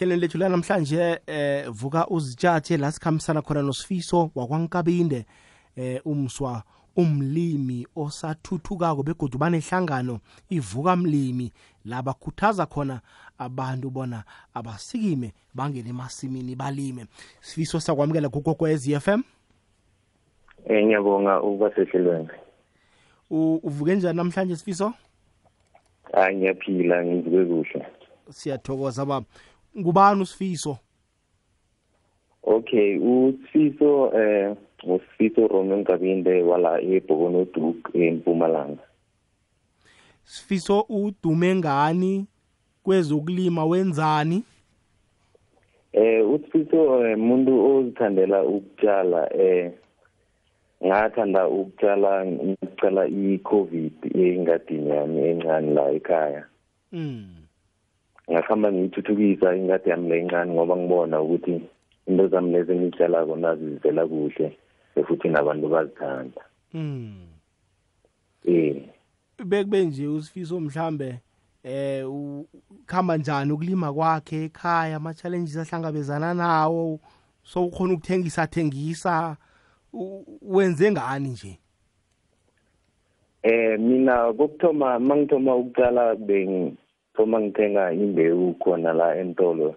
hlelweni lethu lanamhlanje eh vuka uzitshathe la sikhambisana khona nosifiso wakwankabinde eh umswa umlimi osathuthukako begodu banehlangano ivuka mlimi. La bakhuthaza khona abantu bona abasikime bangene emasimini balime. Sifiso sakwamukela kukokwez FM Eh ngiyabonga ukuba sehlelweni. Uvuke njani namhlanje sifiso? Hayi ngiyaphila ngivuke kuhle. siyathokoza baba. Ngubani usifiso Okay, uSiso eh uSiso Roman Kabinde wala eBhokono Duk eMpumalanga. sifiso udume ngani kwezokulima wenzani Eh eh, umuntu ozithandela ukutshala eh ngathanda ukutshala ngicala iCovid engadini yami encane la ekhaya. mm Ngahamba ngiyithuthukisa ingadi yami lencane ngoba ngibona ukuthi into zami lezi engitshalako nazi zivela kuhle futhi nabantu bazithanda. mm Eh. Bekube nje usifiso mhlambe eh khamba njani ukulima kwakhe ekhaya ama challenges ahlangabezana nawo so ukhona ukuthengisa thengisa u- wenze ngani nje? Eh mina kokuthoma mangithoma ukuqala bengithoma ngithenga imbewu khona la entolo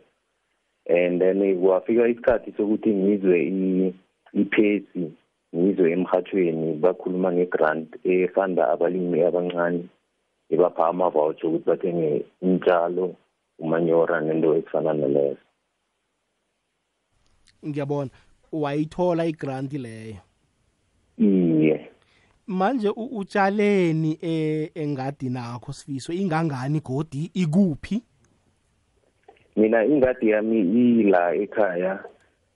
and then kwafika isikhathi sokuthi ngizwe i- iphesi ngizwe emhathweni bakhuluma ngegrant efanda abalimi abancane ebapha ama-voucher ukuthi bathenge intshalo umanyora nento ekufana nalezo ngiyabona. Wayithola igrant leyo. iye manje u- utshaleni eh, engadini nakho sifiso? Ingangani godi? Ikuphi? Mina ingadi yami ila ekhaya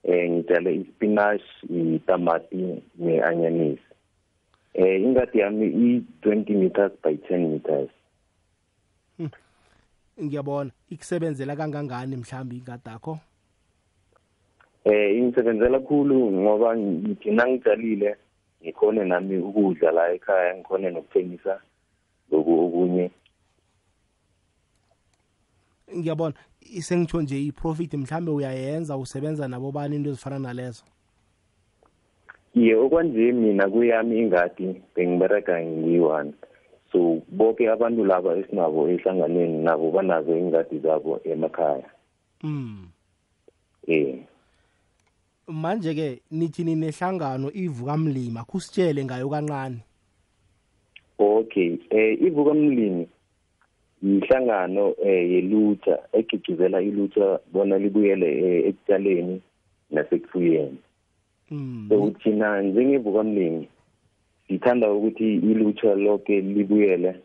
eh ngitshale ispinach itamati ne-anyanisi. Eh ingadi yami i-20 meters by 10 meters. Ngiyabona. Ikusebenzela kangangani mhlawumbe ingadakho? Eh ingisebenzela khulu ngoba ngithi nangitshalile ngikhone nami ukudla la ekhaya ngikhone nokuthengisa loku okunye. Ngiyabona. Sengitsho nje i-profit mhlambe uyayenza usebenza nabo bani into ezifana nalezo? Iye okwanje mina kuyami ingadi bengibereka ngiyi-one. So bonke abantu laba esinabo ehlanganweni nabo banazo ingadi zabo emakhaya. Mm. Eh manje-ke nithi ninehlangano ivuka mlima kusitshele ngayo kancane Okay, eh ivuka mlimi yihlangano eh yelutsha egcugcuzela ilutha bona libuyele eh, ekutshaleni nasekufuyeni. mm. So thina njengevuka mlimi sithanda ukuthi ilutha lonke libuyele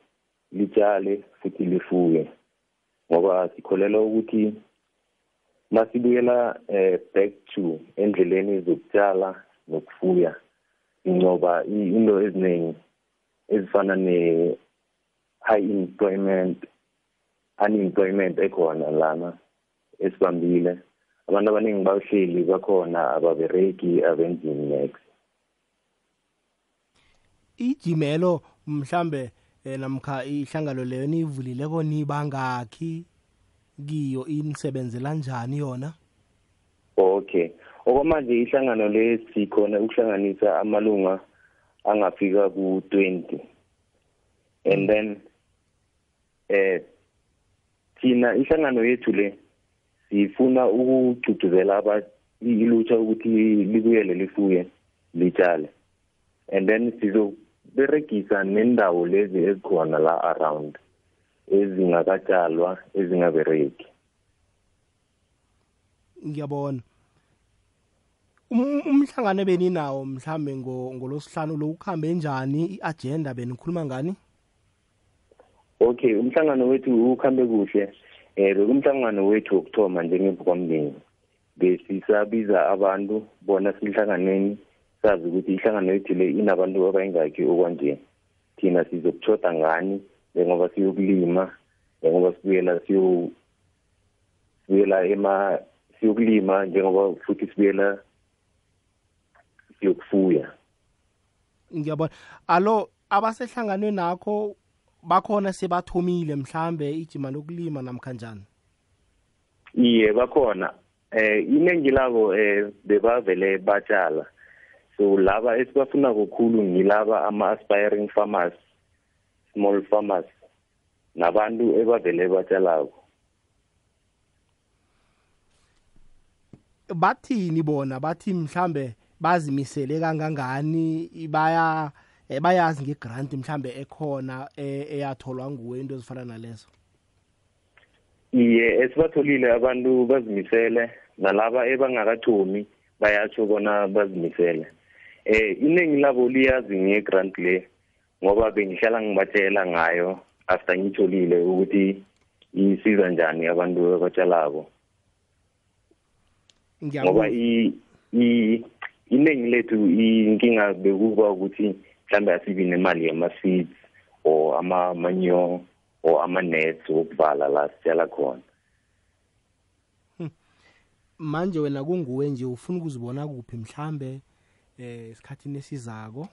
litshale futhi lifuye. Ngoba sikholela ukuthi masibuyela eh back to endleleni zokutshala nokufuya incoba into eziningi ezifana ne high employment unemployment ekhona lana esibambile. Abantu abaningi bahleli bakhona ababereki abenzini next ijimelo mhlambe eh, namkha ihlangano leyo niyivulileko nibangakhi kiyo inisebenzela njani yona? Okay okwamanje ihlangano le sikhona ukuhlanganisa amalunga angafika ku-20 and then eh thina ihlangano yethu le sifuna ukugcugcuzela aba ilutha ukuthi libuyele lifuye litshale and then sizoberegisa nendawo lezi ezikhona la around. Ezingakatshalwa ezingabereki ngiyabona. Um- umhlangano beninawo mhlambe ngo- ngolosihlanu lo ukuhambe njani? I-agenda benikhuluma ngani? Okay umhlangano wethu ukhambe kuhle. Eh bekumhlangano wethu wokuthoma njengevukamlimi besisabiza abantu bona sihlanganeni sazi ukuthi ihlangano yethu le inabantu abayingakhi okwanje. Thina sizokutshoda ngani? Njengoba siyokulima njengoba sibuyela siyo sibuyela ema siyokulima njengoba futhi sibuyela siyokufuya. Ngiyabona. Alo abasehlanganweni nakho bakhona sebathomile mhlambe ijima lokulima namkhanjani? Iye bakhona. Eh iningi labo eh bebavele batshala. So laba esibafuna kakhulu ngilaba ama-aspiring farmers. Small farmers nabantu ebavele batshalako bathini bona? Bathi mhlambe bazimisele kangangani? Baya eh, bayazi ngegrant mhlambe ekhona eh, eyatholwa nguwe into ezifana nalezo? Iye esibatholile abantu bazimisele nalaba ebangakathomi bayatsho bona bazimisele. Eh iningi labo liyazi ngegrant le. Ngoba bengihlala ngibatshela ngayo after ngitholile ukuthi isiza njani abantu abatshalako. Ngoba iningi lethu inkinga bekuba ukuthi mhlambe asibi nemali yama-seeds or ama-manure or ama-nets wokuvala la sitshala khona. Manje wena kunguwe nje ufuna ukuzibona kuphi mhlambe eh esikhathini esizako?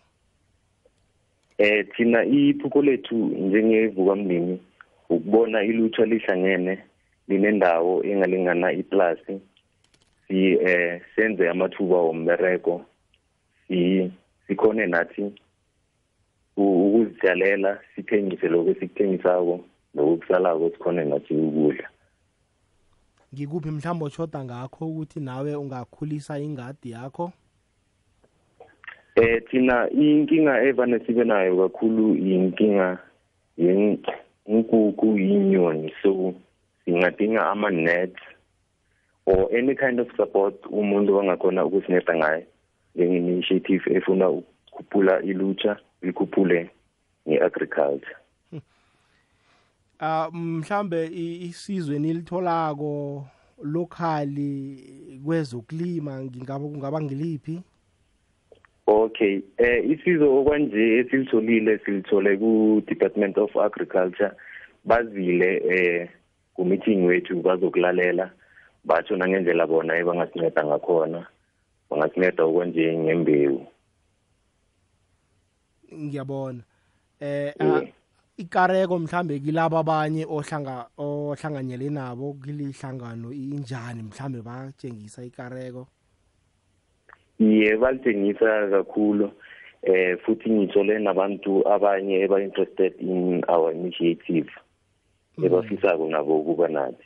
Eh thina iphupho lethu njengevukamlimi ukubona ilutha lihlangene linendawo engalingana iplasi si eh senze amathuba wombereko si sikhone nathi ukuzitshalela sithengise lokho esikuthengisako nokukusalako sikhone nathi ukudla. Ngikuphi mhlawumbe otshoda ngakho ukuthi nawe ungakhulisa ingadi yakho? Eh thina inkinga evane sibe nayo kakhulu inkinga yenkukhu yinyoni so singadinga ama-net or any kind of support umuntu wangakhona ukusinceda ngayo. Njenge-initiative efuna ukukhuphula ilutsha likhuphule nge-agriculture. Uh mhlambe isizwe nilitholako locally kwezokulima ngingaba kungaba ngiliphi? Okay eh isizo okwanje esilitholile silithole ku Department of Agriculture. Bazile eh ku meeting wethu bazokulalela. Batsho nangendlela bona ebangasinceda ngakhona bangasinceda okwanje ngembewu. Ngiyabona. Eh ikareko mhlambe kilabo abanye ohlanga ohlanganyele nabo kilihlangano injani? Mhlambe batshengisa ikareko? Iye balitshengisa kakhulu eh futhi ngithole nabantu abanye eba interested in our initiative ebafisako nabo ukuba nathi.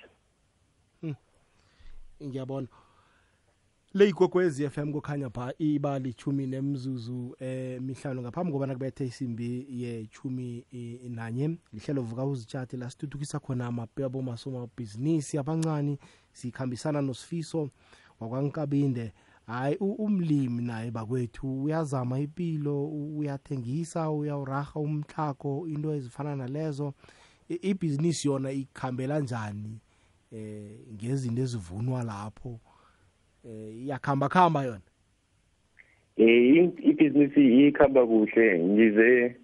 Ngiyabona. Le igogwezi FM kukhanya pha iba lichumi nemzuzu eh mihlalo ngaphambi kobana kubethe isimbi yechumi nanye. Lihlelo vuka uzitshathe la sithuthukisa khona amapebo masomabhizinisi abancane sikhambisana nosifiso wakwankabinde. Hayi umlimi naye bakwethu uyazama impilo uyathengisa uyawuraha umtlhako into ezifana nalezo. Ibhizinisi yona ikhambela njani eh ngezinto ezivunwa lapho? Eh iyakhamba khamba yona? Eh ibhizinisi ikhamba kuhle. Ngize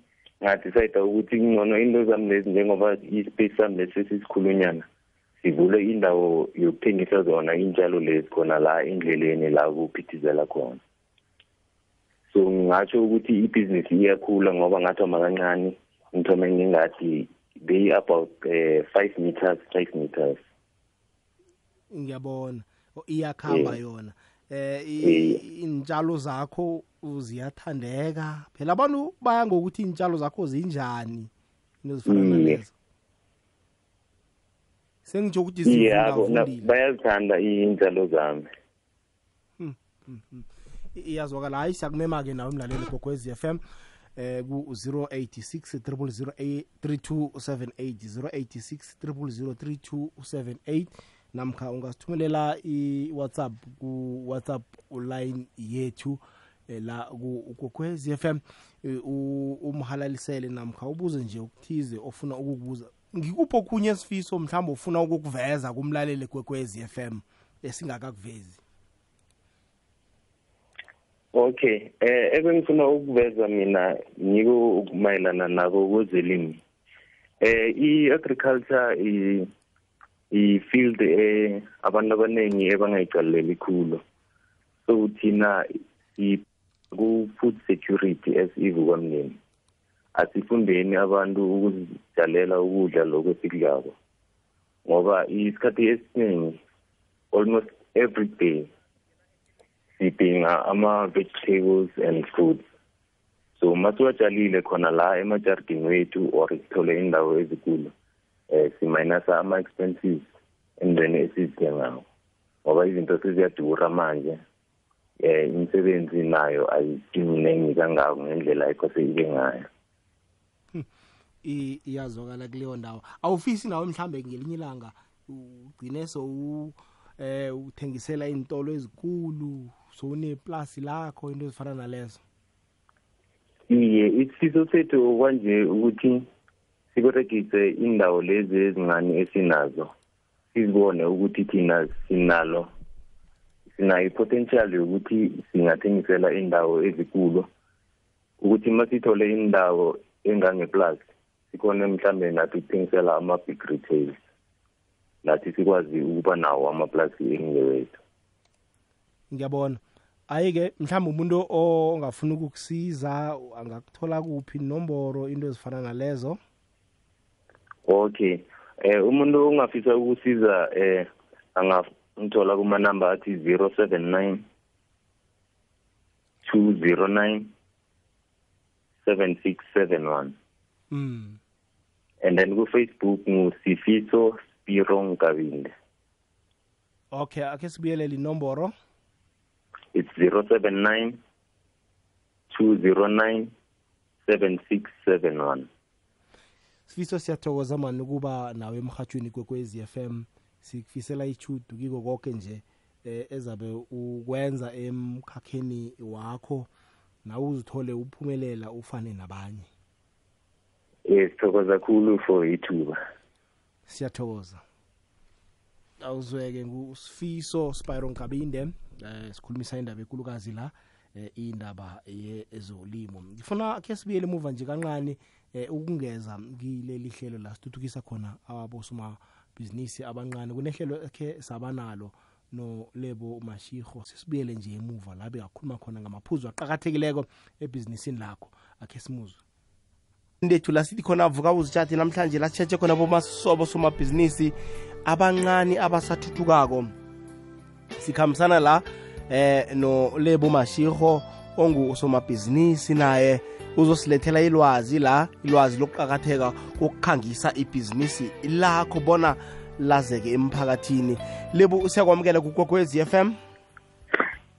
ngadecide ukuthi ngcono into zami lezi njengoba ispace sami lesisikhulunyana sivule indawo yokuthengisa zona injalo lezi khona la endleleni la kuphithizela khona. So ngingatsho ukuthi ibhizinisi iyakhula ngoba ngathoma kancane ngithome ngingathi beyi about uh, five meters five meters. Ngiyabona. Iyakhamba yona. Eh intshalo zakho ziyathandeka. Phela abantu baya ngokuthi intshalo zakho zinjani? Into zifana nalezo sengitsho ukuthi bayazithanda intshalo zami. Iyazwakala hayi siyakumema-ke nawe emlaleli gogwez f m eh ku 086 000 3278 086 000 3278 namkha ungasithumelela i-whatsapp ku-whatsapp line yethu la kukokwez f m. Umhalalisele namkha ubuze nje ukuthize ofuna ukukubuza ngikuphi okhunye esifiso mhlawumbe ufuna ukukuveza kumlaleli kwekwez f m esingakakuvezi? Okay eh ebengifuna ukuveza mina ngiko ukumayelana nako kwezolimi eh i-agriculture i-field eh abantu abaningi ebangayicaleli khulu. So thina ku-food security as ivukamlimi asifundeni abantu ukuzitshalela ukudla lokho esikudlako. Ngoba isikhathi esiningi almost every day sidinga ama-vegetables and fruits. So masiwatshalile khona la emajardini wethu or sithole indawo ezikulu eh siminasa ama-expenses endweni esizithengayo ngoba izinto seziyadura manje eh imisebenzi nayo ayisiningi kangako ngendlela ekose ibe ngayo. Iyazwakala kuleyo ndawo. Awufisi nawe mhlambe ngelinye ilanga ugcine so eh uthengisela intolo ezikulu so uneplasi lakho into ezifana nalezo. Iye isifiso sethu kwanje ukuthi siberegise indawo lezi ezincane esinazo sizibone ukuthi thina sinalo sinayo i-potential yokuthi singathengisela indawo ezikulu. Ukuthi masithole indawo engangeplazi sikhona mhlambe nathi ukuthengisela ama-big retails nathi sikwazi ukuba nawo amaplasi engewethu. Ngiyabona. Ayike mhlawumbe umuntu ongafuna ukukusiza angakuthola kuphi inomboro into ezifana nalezo? Okay. Eh umuntu ongafisa ukusiza eh angangithola kuma number athi 079 209 7671 mm and then ku Facebook ngusifiso Spiro Nkabinde okay ake sibuyelele inomboro it's 079 209 7671 sifiso siyathokoza mani ukuba nawe emhathweni kwekwezi FM sikufisela ichudu kiko konke nje eh, ezabe ukwenza emkhakheni wakho. Nawe uzithole uphumelela ufane nabanye. Yes sithokoza kakhulu for ithuba. Siyathokoza. Awuzweke ngusifiso Spyro Nkabinde eh sikhulumisa indaba enkulukazi la eh, indaba yezolimo. Ngifuna ke sibuyele emuva nje kancane eh, ukungeza kileli hlelo la sithuthukisa khona abosoma business abancane. Kunehlelo ekhe sabanalo no lebo mashiho sisibuyele nje emuva la bekakhuluma khona ngamaphuzu aqhakathekileko ebhizinisini lakho. Akhe simuzwe. Ndethu la sithi khona avuka uzitshathi namhlanje la sitshetshe khona bomasobo somabhizinisi abancane abasathuthukako. Sikhambisana la eh no lebo mashiho ongusomabhizinisi naye uzosilethela ilwazi la ilwazi lokuqakatheka kokukhangisa ibhizinisi lakho bona lazeke emphakathini. Lebu siyakwamukela kukwekwezi FM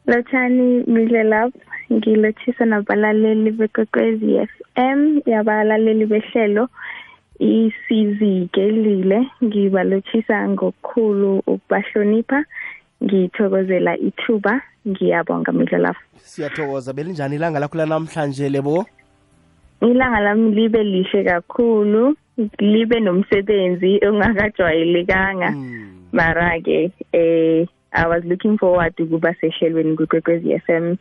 lotshani midle lapho. Ngilothisa nabalaleli bekwekwezi FM yabalaleli behlelo isizikelile ngibalothisa ngokukhulu ukubahlonipha ngithokozela ithuba. Ngiyabonga midle lapho siyathokoza. Belinjani ilanga lakho lanamhlanje lebo? Ilanga lami libe lihle kakhulu libe nomsebenzi ongakajwayelekanga. Mara-ke eh i was looking forward ukuba sehlelweni kwekwezi FM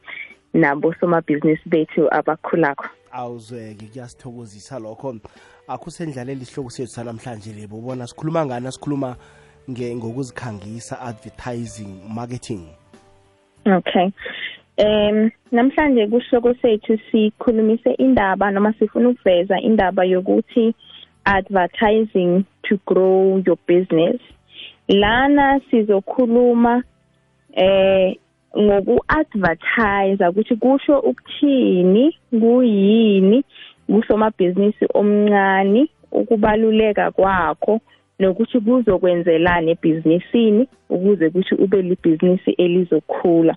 nabo somabhizinisi bethu abakhulakho awuzweke kuyasithokozisa lokho. Akusendlalela isihloko sethu sanamhlanje lebo. Ubona sikhuluma ngani? Sikhuluma ngokuzikhangisa advertising marketing. Okay. Um namhlanje kuhloko sethu sikhulumise indaba noma sifuna ukuveza indaba yokuthi advertising to grow your business. Lana sizokhuluma eh ngoku-advertise ukuthi kusho ukuthini kuyini kusomabhizinisi omncane ukubaluleka kwakho nokuthi kuzokwenzelana ebhizinisini ukuze ukuthi ube libhizinisi elizokhula.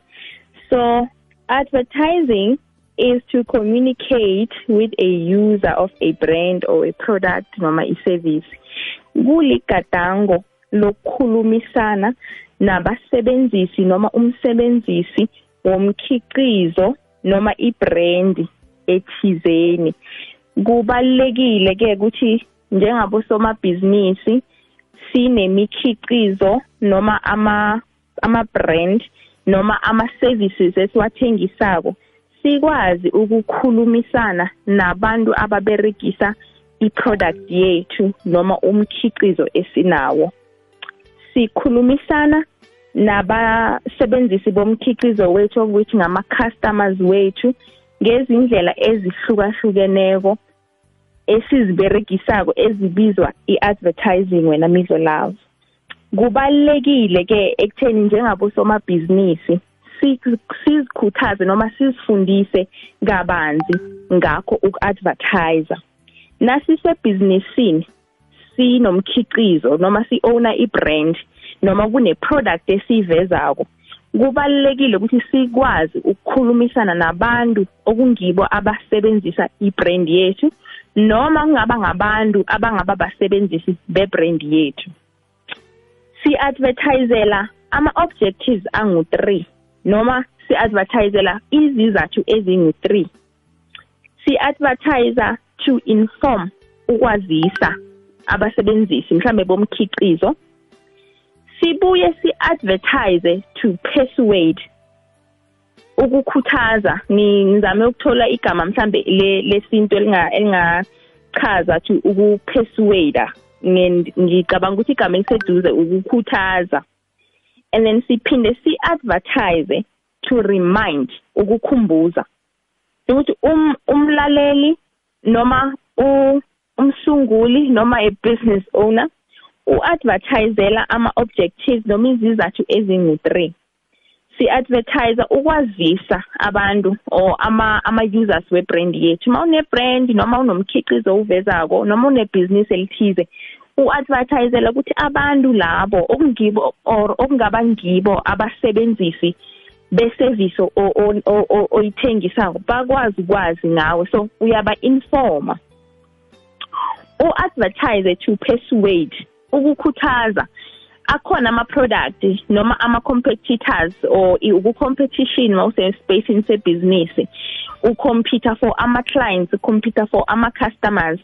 So advertising is to communicate with a user of a brand or a product noma i-service. Kuligadango lokukhulumisana nabasebenzisi noma umsebenzisi womkhiqizo noma ibrand ethizeni. Kubalekile ke ukuthi njengabosomabhizinisi sinemikhiqizo noma ama ama brand noma ama services esiwathengisako sikwazi ukukhulumisana nabantu ababeregisa iproduct yethu noma umkhiqizo esinawo. Sikhulumisana nabasebenzisi bomkhiqizo wethu okuthi ngama-customers wethu ngezindlela ezihlukahlukeneko esiziberegisako ezibizwa i-advertising wena midlo love. Kubalekile ke ekutheni njengabo somabhizinisi sizikhuthaze noma sizifundise kabanzi ngakho uku-advertiser nasisebhizinisini sinomkhiqizo noma si-owner i-brand noma kune-product esiyivezako kubalekile ukuthi sikwazi ukukhulumisana nabantu okungibo abasebenzisa i-brand yethu noma kungaba ngabantu abangaba basebenzisi be-brand yethu. Si-advertisela ama-objectives angu-3 noma si-advertisela izizathu ezingu-3 si-advertiser to inform ukwazisa abasebenzisi mhlambe bomkhiqizo sibuye si-advertise to persuade. Ukukhuthaza ngizame ukuthola igama mhlambe lesinto elingachaza to ukupersuade ngicabanga ukuthi igama eliseduze ukukhuthaza. And then siphinde si-advertise to remind ukukhumbuza. Ukuthi um umlaleli noma umsunguli noma a business owner uadvertisela ama objectives noma izizathu ezingu3 si-advertise ukwazisa abantu or ama ama webrand yethu. Uma une brand noma unomkhiqizo uvezako noma une business elithize u-advertisela ukuthi abantu labo okungibo or okungaba ngibo abasebenzisi beservice oyithengisako bakwazi ukwazi ngawe. So uyaba informa u-advertise to persuade. Ukukhuthaza akhona ama-product noma ama-competitors or uku-competition mawusespacini sebhizinisi ucomputer for ama-clients ucomputer for ama-customers.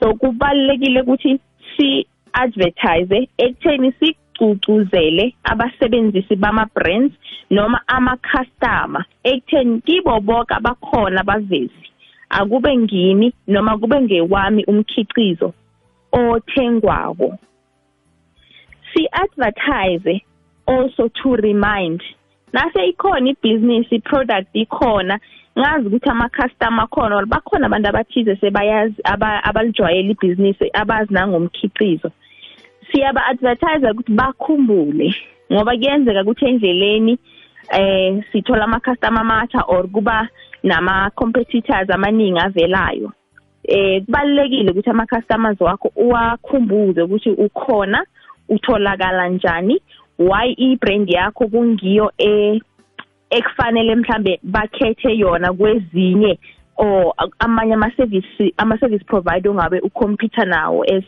So kubalulekile ukuthi si-advertise ekutheni sigcugcuzele abasebenzisi bama-brands noma ama-customer. Ekutheni kibo bonke abakhona bavezi akube ngimi noma kube ngewami umkhiqizo othengwako. Si-advertise also to remind. Nase ikhona ibhizinisi i-product ikhona. Ngazi ukuthi ama-customer akhona or bakhona abantu abathize sebayazi abalijwayela ibhizinisi abazi nangomkhiqizo. Siyaba-advertise ukuthi bakhumbule ngoba kuyenzeka ukuthi endleleni eh sithola ama-customer amatha or kuba nama-competitors amaningi avelayo. Eh kubalekile ukuthi ama-customers wakho uwakhumbuze ukuthi ukhona utholakala njani? Why i-brand yakho kungiyo e ekufanele mhlambe bakhethe yona kwezinye? Or amanye ama-service ama-service provider ongabe ucomputer nawo as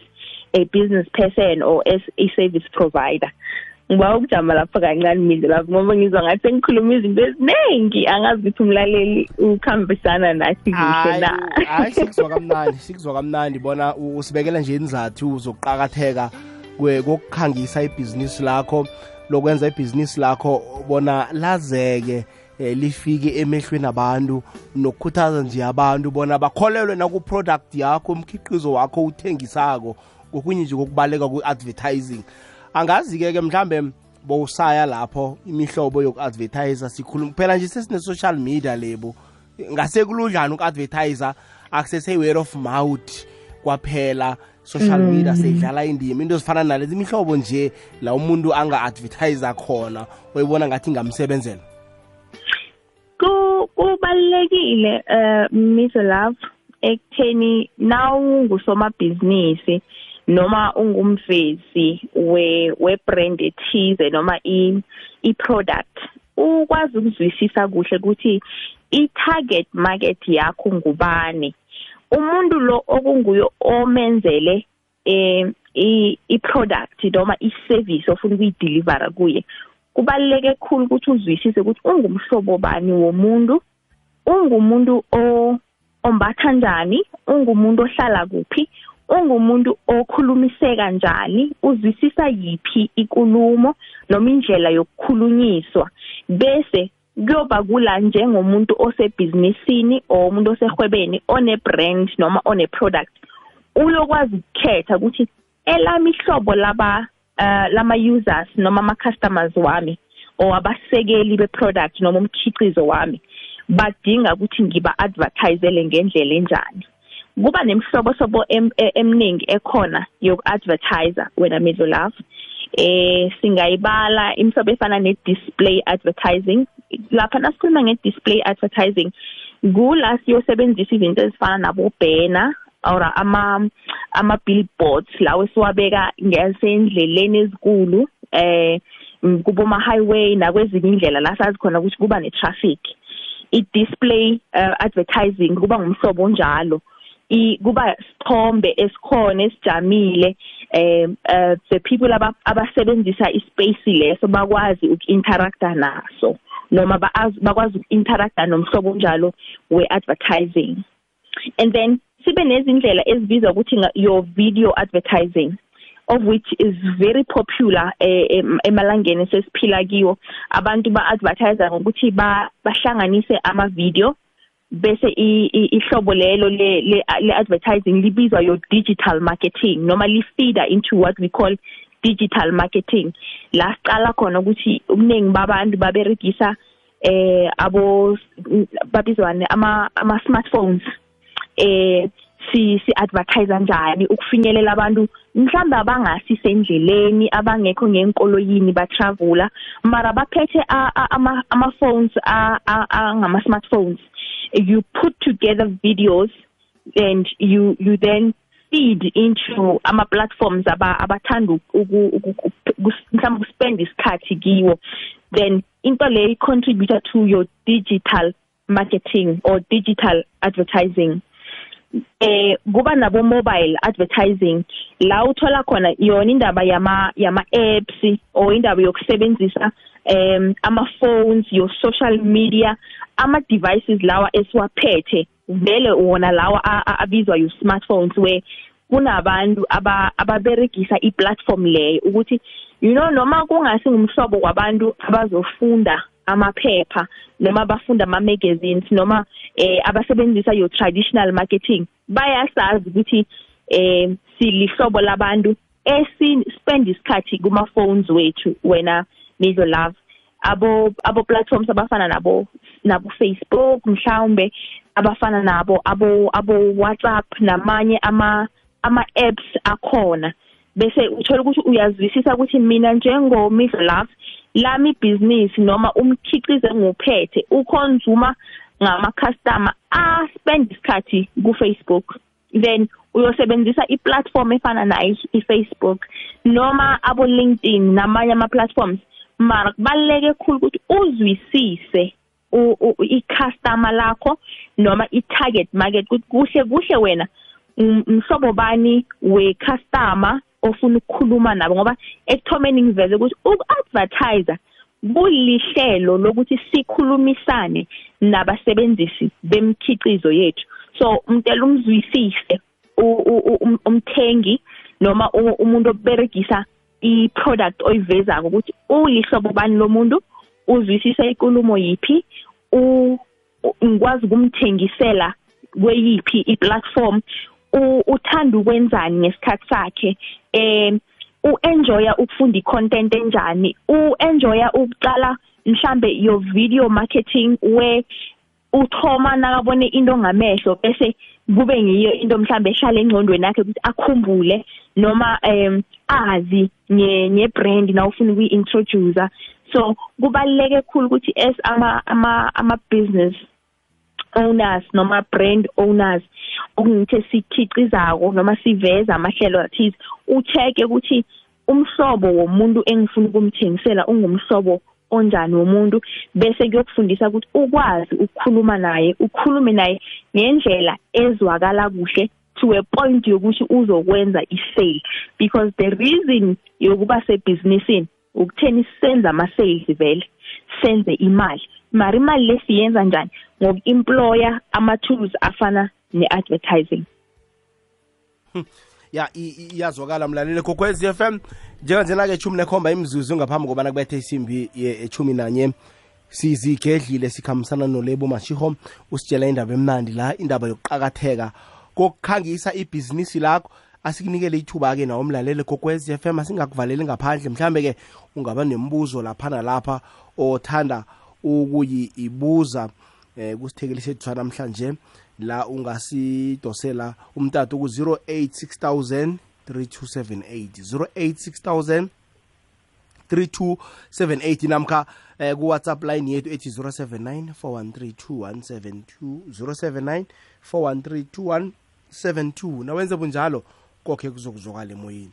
a business person or as a service provider? Ngiba ukujama lapho kancane mina lapho ngoba ngizwa ngathi sengikhuluma izinto eziningi. Angazi ukuthi umlaleli ukhambisana nathi kuhle na? Hayi sikuzwa kamnandi sikuzwa kamnandi. Bona usibekela nje inizathu zokuqakatheka kokukhangisa ibhizinisi lakho lokwenza ibhizinisi lakho bona lazeke eh, lifike emehlweni abantu nokukhuthaza nje abantu bona bakholelwe naku-product yakho umkhiqizo wakho uthengisako kokunye nje kokubaleka ku-advertising angazi-ke ke mhlambe bowusaya lapho imihlobo yoku-advertisa sikhuluma phela nje sesine-social media lebo ngasekuludlana uku-advertisa akusese-word of mouth kwaphela. Social mm. media seyidlala indima. Into ezifana nalezi imihlobo nje la umuntu anga-advertisa khona oyibona ngathi ingamsebenzela. Kubalulekile uh, Miss Love ekutheni nawungusomabhizinisi noma ungumvezi we webrand ethize noma i iproduct ukwazi ukuzwisisa kuhle ukuthi i-target market yakho ngubani. Umuntu lo okunguyo omenzele eh i-product noma i-service ofuna ukuyideliver kuye kubaluleke kakhulu ukuthi uzwisise ukuthi ungumhlobo bani womuntu ungumuntu o ombatha njani ungumuntu ohlala kuphi ungumuntu okhulumiseka kanjani uzwisisa yipi ikulumo noma indlela yokukhulunyiswa. Bese kuyoba kula njengomuntu osebhizinisini or umuntu osehwebeni one brand noma one product uyokwazi ukukhetha ukuthi elami ihlobo laba uh, lama users noma ama customers wami or abasekeli be product noma umkhiqizo wami badinga ukuthi ngiba advertisele ngendlela enjani. Kuba nemhlobo sobo e, eminingi ekhona yoku advertiser wena middle love eh singayibala imhlobo efana ne-display advertising. Lapha nasikhuluma nge-display advertising kula siyosebenzisa izinto ezifana nabo-banner or ama ama billboards lawo siwabeka ngasendleleni ezikulu eh kubo ma highway nakwezinye indlela la sazi khona ukuthi kuba ne traffic i display uh, advertising kuba ngumhlobo onjalo. i kuba sithombe esikhona esijamile eh uh, the people abasebenzisa ispace leso bakwazi ukuinteracta naso noma bakwazi ukuinteracta nomhlobo onjalo we advertising and then sibe nezindlela ezibizwa ukuthi your video advertising of which is very popular eh, emalangeni sesiphila kiwo. Abantu ba advertise ngokuthi bahlanganise ama video bese ihlobo lelo le le advertising libizwa your digital marketing noma li feeder into what we call digital marketing. La siqala khona ukuthi ubuningi babantu baberegisa eh abo babizwane ama ama smartphones eh si si advertise kanjani ukufinyelela abantu mhlawumbe abangasisendleleni abangekho ngenkoloyini ba traveler mara baphethe ama ama phones angama smartphones you put together videos and you you then feed into ama platforms aba abathanda mhlawumbe spend isikhathi kiwo then into le contribute to your digital marketing or digital advertising. Eh kuba nabo mobile advertising la uthola khona yona indaba yama yama apps or indaba yokusebenzisa um ama phones your social media ama devices lawa esiwaphethe vele wona lawa abizwa you smartphones where kunabantu ababeregisa iplatform leyo ukuthi you know noma kungasi ngumhlobo kwabantu abazofunda amaphepha noma abafunda ama magazines noma eh abasebenzisa your traditional marketing bayasazi ukuthi eh silihlobo labantu esi spend isikhathi kuma phones wethu wena Mizo Love. Abo abo platforms abafana nabo nabo Facebook mhlawumbe abafana nabo abo abo WhatsApp namanye ama ama apps akhona. Bese uthola ukuthi uyazwisisa ukuthi mina njengo Miss Love lami business noma umkhiqizo enguphethe uconsumer ngama customer a spend isikhathi ku Facebook then uyosebenzisa i-platform efana nayo i-Facebook noma abo LinkedIn namanye ama platforms mara kubaleke khulu ukuthi uzwisise i-customer lakho noma i-target market kuhle kuhle wena umhlobo bani we customer ofuna ukukhuluma nabo. Ngoba ekuthomeni ngiveze ukuthi uku-advertise kulihlelo lokuthi sikhulumisane nabasebenzisi bemkhiqizo yethu. So umtela umzwisise umthengi noma umuntu oberegisa i-product oyivezako ukuthi ulihlobo bani lomuntu uzwisisa inkulumo yipi ngikwazi ukumthengisela kweyiphi i-platform uthanda ukwenzani ngesikhathi sakhe eh uenjoya ukufunda icontent enjani uenjoya ukuqala mhlambe your video marketing where uthoma nakabone into ngamehlo bese kube ngiyo into mhlambe ehlala engcondweni yakhe ukuthi akhumbule noma um azi nge brand na ufuna ukuyi-introduce so kubaluleke kakhulu ukuthi as ama ama ama business owners noma brand owners okungithi sikhicizako noma siveza amahlelo athize ucheke ukuthi umhlobo womuntu engifuna ukumthengisela ungumhlobo onjani womuntu bese kuyokufundisa ukuthi ukwazi ukukhuluma naye ukhulume naye ngendlela ezwakala kuhle to a point yokuthi uzokwenza isale because the reason yokuba sebusinessini ukutheni senza ama sales vele senze imali. Mara imali lesiyenza njani? Ngokuemployer ama tools afana neadvertising. Ya iyazwakala mlaleli kokwez FM njenganjena ke echumi nekhomba imzuzu ngaphambi kobana kubethe isimbi echumi nanye. Sizigedlile sikhambisana nolebo mashiho. Usitshela indaba emnandi la indaba yokuqakatheka kokukhangisa ibhizinisi lakho. Asikunikele ithuba-ke nawo mlaleli kokwez FM asingakuvaleli ngaphandle. Mhlambe ke ungaba nembuzo lapha nalapha othanda ukuyibuza eh kusithekeli sethu namhlanje la ungasidosela umtato ku 086000 3278 086000 3278 namkha eh, ku-whatsapp line yethu ethi 079 413 079 413 nawenze bunjalo kokhe kuzokuzwakala emoyeni.